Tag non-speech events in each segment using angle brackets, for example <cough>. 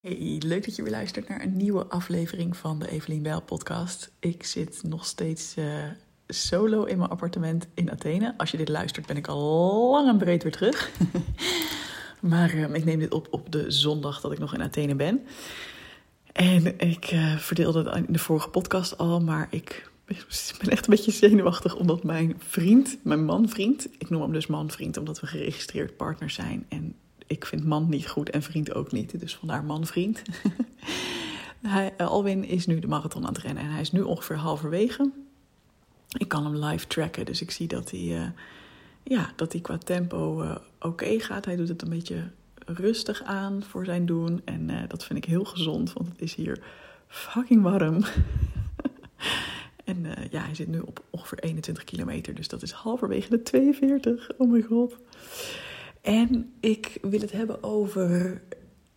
Hey, leuk dat je weer luistert naar een nieuwe aflevering van de Evelien Bijl podcast. Ik zit nog steeds uh, solo in mijn appartement in Athene. Als je dit luistert ben ik al lang en breed weer terug. <laughs> maar uh, ik neem dit op op de zondag dat ik nog in Athene ben. En ik uh, verdeelde het in de vorige podcast al, maar ik ben echt een beetje zenuwachtig omdat mijn vriend, mijn man-vriend, ik noem hem dus man-vriend omdat we geregistreerd partners zijn en ik vind man niet goed en vriend ook niet. Dus vandaar man-vriend. <laughs> eh, Alwin is nu de marathon aan het rennen en hij is nu ongeveer halverwege. Ik kan hem live tracken, dus ik zie dat hij, uh, ja, dat hij qua tempo uh, oké gaat. Hij doet het een beetje rustig aan voor zijn doen. En dat vind ik heel gezond, want het is hier fucking warm. <laughs> en ja, hij zit nu op ongeveer 21 kilometer, dus dat is halverwege de 42. Oh mijn god. En ik wil het hebben over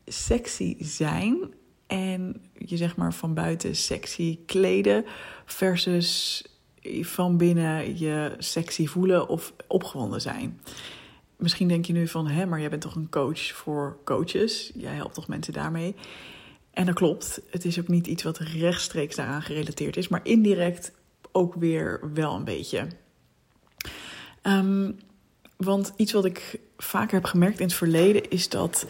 sexy zijn. En je zeg maar van buiten sexy kleden versus van binnen je sexy voelen of opgewonden zijn. Misschien denk je nu van, hè, maar jij bent toch een coach voor coaches? Jij helpt toch mensen daarmee? En dat klopt. Het is ook niet iets wat rechtstreeks daaraan gerelateerd is, maar indirect ook weer wel een beetje. Um, want iets wat ik vaker heb gemerkt in het verleden is dat.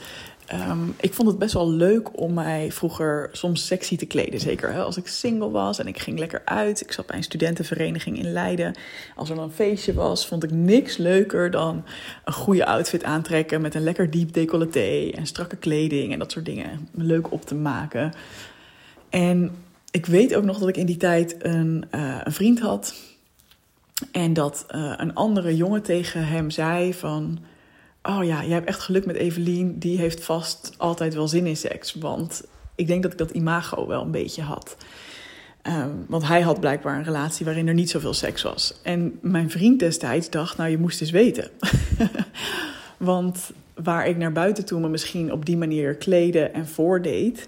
Um, ik vond het best wel leuk om mij vroeger soms sexy te kleden. Zeker hè, als ik single was en ik ging lekker uit. Ik zat bij een studentenvereniging in Leiden. Als er dan een feestje was, vond ik niks leuker dan een goede outfit aantrekken. Met een lekker diep decolleté en strakke kleding en dat soort dingen. Leuk op te maken. En ik weet ook nog dat ik in die tijd een, uh, een vriend had en dat uh, een andere jongen tegen hem zei van... Oh ja, jij hebt echt geluk met Evelien. Die heeft vast altijd wel zin in seks. Want ik denk dat ik dat imago wel een beetje had. Um, want hij had blijkbaar een relatie waarin er niet zoveel seks was. En mijn vriend destijds dacht, nou je moest eens weten. <laughs> want waar ik naar buiten toe me misschien op die manier kleden en voordeed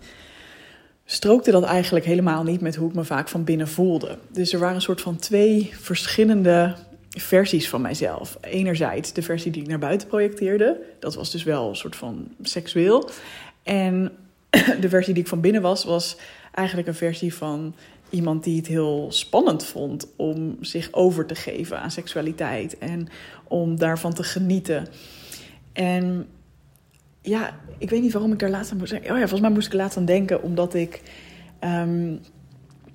strookte dat eigenlijk helemaal niet met hoe ik me vaak van binnen voelde. Dus er waren een soort van twee verschillende versies van mijzelf. Enerzijds de versie die ik naar buiten projecteerde. Dat was dus wel een soort van seksueel. En <clears throat> de versie die ik van binnen was, was eigenlijk een versie van iemand die het heel spannend vond om zich over te geven aan seksualiteit en om daarvan te genieten. En ja, ik weet niet waarom ik daar laatst aan moest zeggen. Oh ja, volgens mij moest ik er laatst aan denken, omdat ik. Um,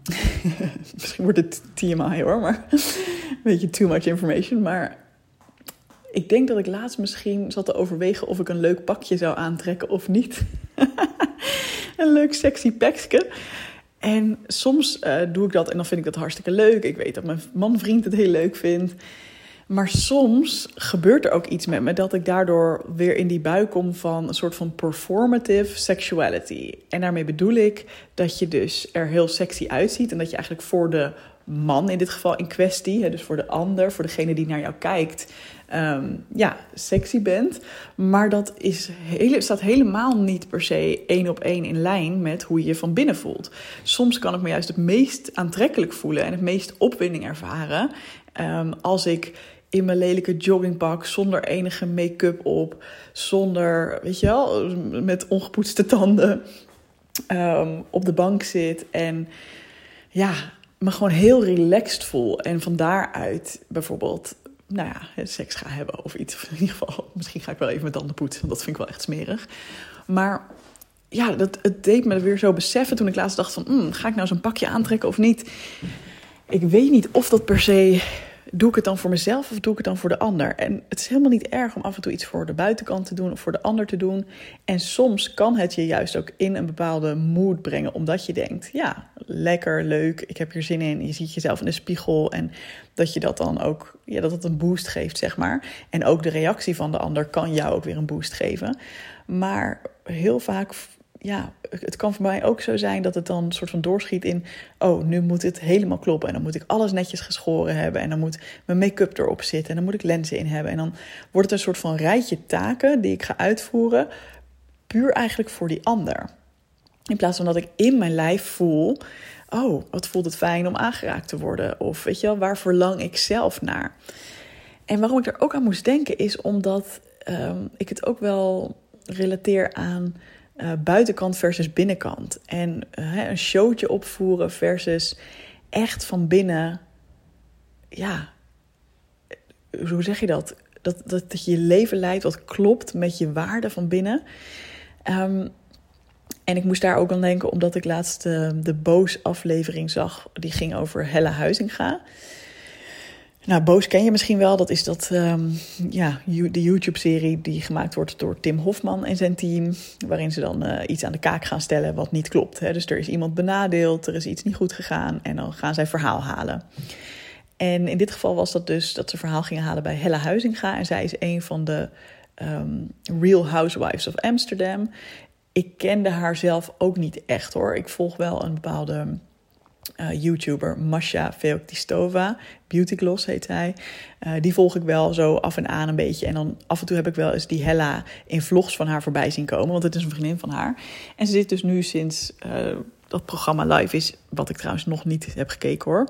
<laughs> misschien wordt het TMI hoor, maar <laughs> beetje too much information. Maar ik denk dat ik laatst misschien zat te overwegen of ik een leuk pakje zou aantrekken of niet. <laughs> een leuk sexy pakje. En soms uh, doe ik dat en dan vind ik dat hartstikke leuk. Ik weet dat mijn man-vriend het heel leuk vindt. Maar soms gebeurt er ook iets met me dat ik daardoor weer in die buik kom van een soort van performative sexuality. En daarmee bedoel ik dat je dus er heel sexy uitziet en dat je eigenlijk voor de man in dit geval in kwestie, dus voor de ander, voor degene die naar jou kijkt, um, ja, sexy bent. Maar dat is hele, staat helemaal niet per se één op één in lijn met hoe je je van binnen voelt. Soms kan ik me juist het meest aantrekkelijk voelen en het meest opwinding ervaren um, als ik in mijn lelijke joggingpak, zonder enige make-up op, zonder, weet je wel, met ongepoetste tanden um, op de bank zit en ja, me gewoon heel relaxed voel. En van daaruit bijvoorbeeld, nou ja, seks ga hebben of iets. In ieder geval, <laughs> misschien ga ik wel even met tanden poetsen, want dat vind ik wel echt smerig. Maar ja, dat, het deed me weer zo beseffen toen ik laatst dacht van, mm, ga ik nou zo'n pakje aantrekken of niet? Ik weet niet of dat per se doe ik het dan voor mezelf of doe ik het dan voor de ander? En het is helemaal niet erg om af en toe iets voor de buitenkant te doen of voor de ander te doen. En soms kan het je juist ook in een bepaalde mood brengen, omdat je denkt: ja, lekker, leuk, ik heb hier zin in. Je ziet jezelf in de spiegel en dat je dat dan ook, ja, dat het een boost geeft, zeg maar. En ook de reactie van de ander kan jou ook weer een boost geven. Maar heel vaak ja, het kan voor mij ook zo zijn dat het dan een soort van doorschiet in... oh, nu moet het helemaal kloppen en dan moet ik alles netjes geschoren hebben... en dan moet mijn make-up erop zitten en dan moet ik lenzen in hebben. En dan wordt het een soort van rijtje taken die ik ga uitvoeren... puur eigenlijk voor die ander. In plaats van dat ik in mijn lijf voel... oh, wat voelt het fijn om aangeraakt te worden? Of weet je wel, waar verlang ik zelf naar? En waarom ik er ook aan moest denken is omdat um, ik het ook wel relateer aan uh, buitenkant versus binnenkant. En uh, een showtje opvoeren versus echt van binnen, ja, hoe zeg je dat? Dat, dat, dat je leven leidt wat klopt met je waarde van binnen. Um, en ik moest daar ook aan denken, omdat ik laatst uh, de Boos aflevering zag. Die ging over Helle Huizinga. Nou, Boos ken je misschien wel. Dat is dat, um, ja, de YouTube-serie die gemaakt wordt door Tim Hofman en zijn team. Waarin ze dan uh, iets aan de kaak gaan stellen wat niet klopt. Hè. Dus er is iemand benadeeld, er is iets niet goed gegaan. En dan gaan zij verhaal halen. En in dit geval was dat dus dat ze verhaal gingen halen bij Helle Huizinga. En zij is een van de um, Real Housewives of Amsterdam ik kende haar zelf ook niet echt hoor. Ik volg wel een bepaalde uh, YouTuber, Masha Feoktistova. Beauty Gloss heet hij. Uh, die volg ik wel zo af en aan een beetje. En dan af en toe heb ik wel eens die Hella in vlogs van haar voorbij zien komen. Want het is een vriendin van haar. En ze zit dus nu sinds uh, dat programma live is, wat ik trouwens nog niet heb gekeken hoor,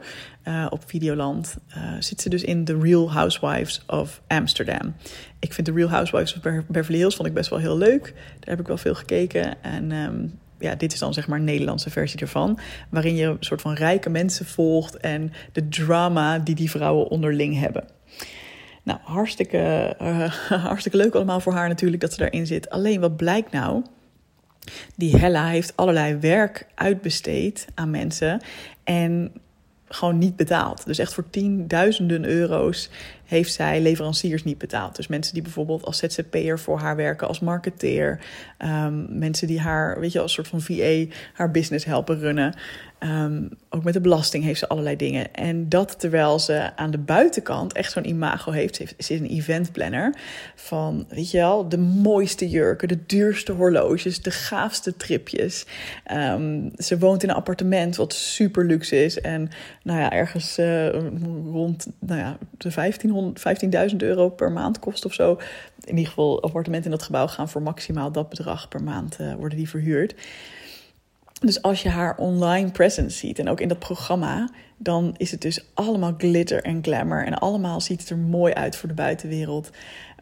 op Videoland, zit ze dus in The Real Housewives of Amsterdam. Ik vind The Real Housewives of Beverly Hills vond ik best wel heel leuk. Daar heb ik wel veel gekeken. En um, ja, dit is dan zeg maar een Nederlandse versie ervan. Waarin je een soort van rijke mensen volgt en de drama die die vrouwen onderling hebben. Nou, hartstikke, uh, <laughs> hartstikke leuk allemaal voor haar natuurlijk dat ze daarin zit. Alleen wat blijkt nou? Die Hella heeft allerlei werk uitbesteed aan mensen en gewoon niet betaald. Dus echt voor tienduizenden euro's heeft zij leveranciers niet betaald. Dus mensen die bijvoorbeeld als ZZP'er voor haar werken, als marketeer. Um, mensen die haar, weet je, als soort van VA haar business helpen runnen. Um, ook met de belasting heeft ze allerlei dingen. En dat terwijl ze aan de buitenkant echt zo'n imago heeft. Ze, heeft, is een eventplanner van, weet je wel, de mooiste jurken, de duurste horloges, de gaafste tripjes. Um, ze woont in een appartement wat super luxe is. En nou ja, ergens uh, rond nou ja, de 15.000 euro per maand kost of zo. In ieder geval, appartementen in dat gebouw gaan voor maximaal dat bedrag per maand uh, worden die verhuurd. Dus als je haar online presence ziet en ook in dat programma, dan is het dus allemaal glitter en glamour en allemaal ziet het er mooi uit voor de buitenwereld.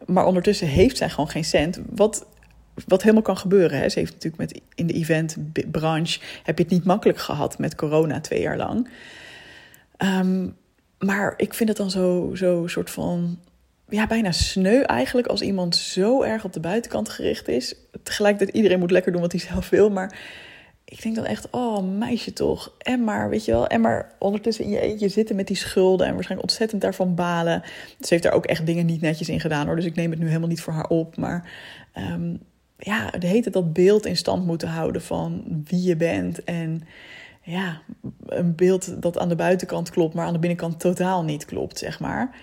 Maar ondertussen heeft zij gewoon geen cent. Wat, wat helemaal kan gebeuren. Hè? Ze heeft natuurlijk met, in de eventbranche heb je het niet makkelijk gehad met corona twee jaar lang. Um, maar ik vind het dan zo, zo soort van ja, bijna sneu eigenlijk als iemand zo erg op de buitenkant gericht is. Tegelijkertijd iedereen moet lekker doen wat hij zelf wil, maar ik denk dan echt, oh meisje toch. En maar, weet je wel, en maar ondertussen in je eentje zitten met die schulden en waarschijnlijk ontzettend daarvan balen. Ze heeft daar ook echt dingen niet netjes in gedaan hoor, dus ik neem het nu helemaal niet voor haar op. Maar um, ja, de heet het dat beeld in stand moeten houden van wie je bent. En ja, een beeld dat aan de buitenkant klopt, maar aan de binnenkant totaal niet klopt, zeg maar.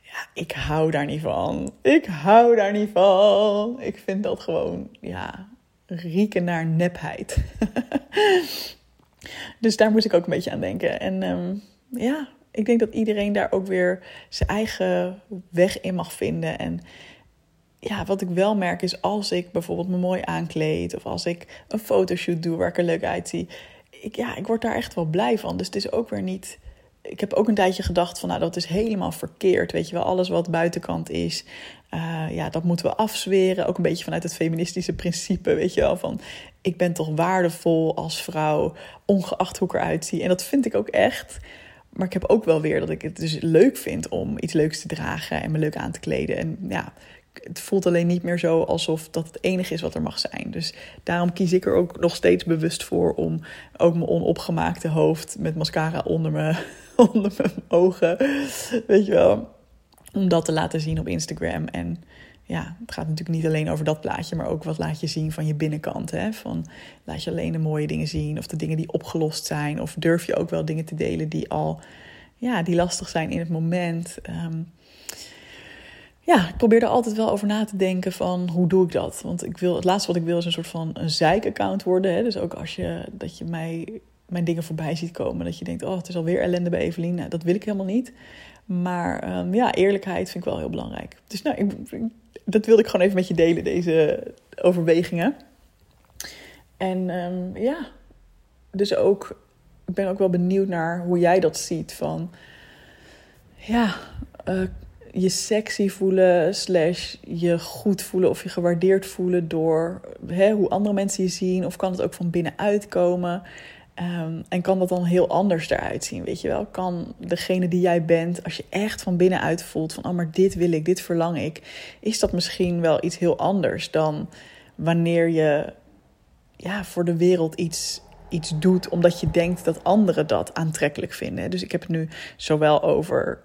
Ja, ik hou daar niet van. Ik hou daar niet van. Ik vind dat gewoon, ja, rieken naar nepheid. <laughs> dus daar moest ik ook een beetje aan denken. En um, ja, ik denk dat iedereen daar ook weer zijn eigen weg in mag vinden. En ja, wat ik wel merk is als ik bijvoorbeeld me mooi aankleed of als ik een fotoshoot doe waar ik er leuk uitzie, ik, ja, ik word daar echt wel blij van. Dus het is ook weer niet. Ik heb ook een tijdje gedacht van, nou, dat is helemaal verkeerd. Weet je wel, alles wat buitenkant is, uh, ja, dat moeten we afzweren. Ook een beetje vanuit het feministische principe, weet je wel. Van, ik ben toch waardevol als vrouw, ongeacht hoe ik eruit zie. En dat vind ik ook echt. Maar ik heb ook wel weer dat ik het dus leuk vind om iets leuks te dragen en me leuk aan te kleden. En ja, het voelt alleen niet meer zo alsof dat het enige is wat er mag zijn. Dus daarom kies ik er ook nog steeds bewust voor om ook mijn onopgemaakte hoofd met mascara onder mijn, <laughs> onder mijn ogen, weet je wel, om dat te laten zien op Instagram. En ja, het gaat natuurlijk niet alleen over dat plaatje, maar ook wat laat je zien van je binnenkant. Hè? Van laat je alleen de mooie dingen zien of de dingen die opgelost zijn, of durf je ook wel dingen te delen die al, ja, die lastig zijn in het moment. Um, ja, ik probeer er altijd wel over na te denken van hoe doe ik dat? Want ik wil, het laatste wat ik wil is een soort van een zeik-account worden. Hè? Dus ook als je, dat je mij, mijn dingen voorbij ziet komen, dat je denkt, oh het is alweer ellende bij Evelien. Nou, dat wil ik helemaal niet. Maar um, ja, eerlijkheid vind ik wel heel belangrijk. Dus nou, ik, dat wilde ik gewoon even met je delen, deze overwegingen. En um, ja, dus ook, ik ben ook wel benieuwd naar hoe jij dat ziet van, ja... Uh, je sexy voelen, slash je goed voelen of je gewaardeerd voelen door hè, hoe andere mensen je zien? Of kan het ook van binnenuit komen? Ehm, en kan dat dan heel anders eruit zien, weet je wel? Kan degene die jij bent, als je echt van binnenuit voelt van... oh, maar dit wil ik, dit verlang ik... is dat misschien wel iets heel anders dan wanneer je ja, voor de wereld iets, iets doet... omdat je denkt dat anderen dat aantrekkelijk vinden. Dus ik heb het nu zowel over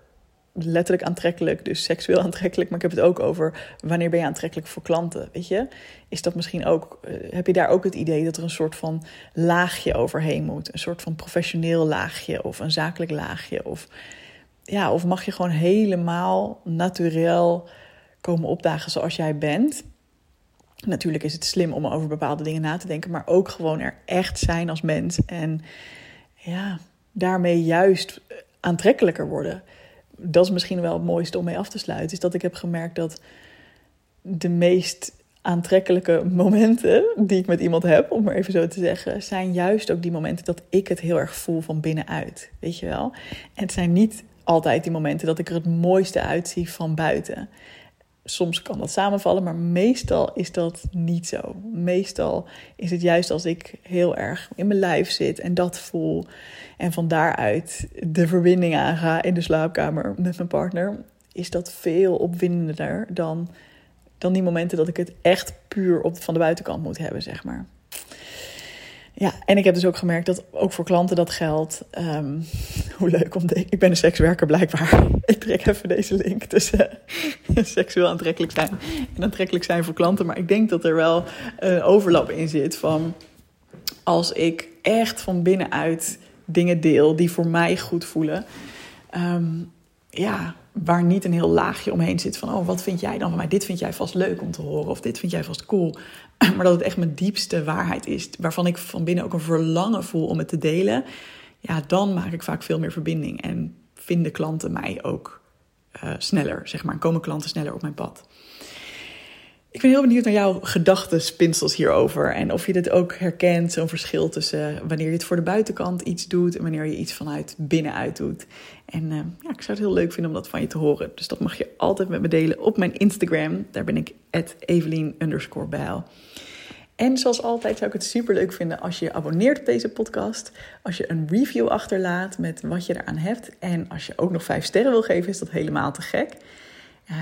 letterlijk aantrekkelijk, dus seksueel <laughs> aantrekkelijk, maar ik heb het ook over wanneer ben je aantrekkelijk voor klanten, weet je? Is dat misschien ook, eh, heb je daar ook het idee dat er een soort van laagje overheen moet, een soort van professioneel laagje of een zakelijk laagje of ja, of mag je gewoon helemaal natuurlijk komen opdagen zoals jij bent? Natuurlijk is het slim om over bepaalde dingen na te denken, maar ook gewoon er echt zijn als mens en ja, daarmee juist aantrekkelijker worden dat is misschien wel het mooiste om mee af te sluiten. Is dat ik heb gemerkt dat de meest aantrekkelijke momenten die ik met iemand heb, om maar even zo te zeggen, zijn juist ook die momenten dat ik het heel erg voel van binnenuit. Weet je wel? En het zijn niet altijd die momenten dat ik er het mooiste uitzie van buiten. Soms kan dat samenvallen, maar meestal is dat niet zo. Meestal is het juist als ik heel erg in mijn lijf zit en dat voel. En van daaruit de verbinding aanga in de slaapkamer met mijn partner. Is dat veel opwindender dan, dan die momenten dat ik het echt puur op, van de buitenkant moet hebben, zeg maar. Ja, en ik heb dus ook gemerkt dat ook voor klanten dat geldt. Ehm, <laughs> hoe leuk om te... Ik ben een sekswerker blijkbaar. <laughs> Ik trek even deze link tussen <laughs> seksueel aantrekkelijk zijn en aantrekkelijk zijn voor klanten. Maar ik denk dat er wel een overlap in zit van als ik echt van binnenuit dingen deel die voor mij goed voelen. Ehm, ja, waar niet een heel laagje omheen zit van, oh, wat vind jij dan van mij? Dit vind jij vast leuk om te horen of dit vind jij vast cool. <clears throat> Maar dat het echt mijn diepste waarheid is, waarvan ik van binnen ook een verlangen voel om het te delen. Ja, dan maak ik vaak veel meer verbinding en vinden klanten mij ook uh, sneller, zeg maar. Komen klanten sneller op mijn pad. Ik ben heel benieuwd naar jouw gedachtenspinsels hierover. En of je dit ook herkent, zo'n verschil tussen wanneer je het voor de buitenkant iets doet en wanneer je iets vanuit binnenuit doet. En uh, ja, ik zou het heel leuk vinden om dat van je te horen. Dus dat mag je altijd met me delen op mijn Instagram. Daar ben ik Evelien. En zoals altijd zou ik het super leuk vinden als je je abonneert op deze podcast. Als je een review achterlaat met wat je eraan hebt. En als je ook nog vijf sterren wil geven, is dat helemaal te gek.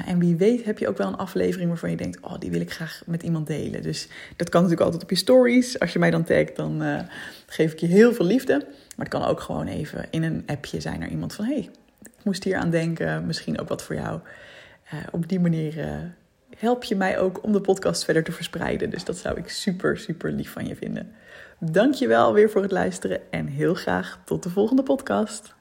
En wie weet heb je ook wel een aflevering waarvan je denkt: Oh, die wil ik graag met iemand delen. Dus dat kan natuurlijk altijd op je stories. Als je mij dan tagt, dan uh, geef ik je heel veel liefde. Maar het kan ook gewoon even in een appje zijn naar iemand van: Hey, ik moest hier aan denken. Misschien ook wat voor jou. Uh, op die manier uh, help je mij ook om de podcast verder te verspreiden. Dus dat zou ik super, super lief van je vinden. Dank je wel weer voor het luisteren en heel graag tot de volgende podcast.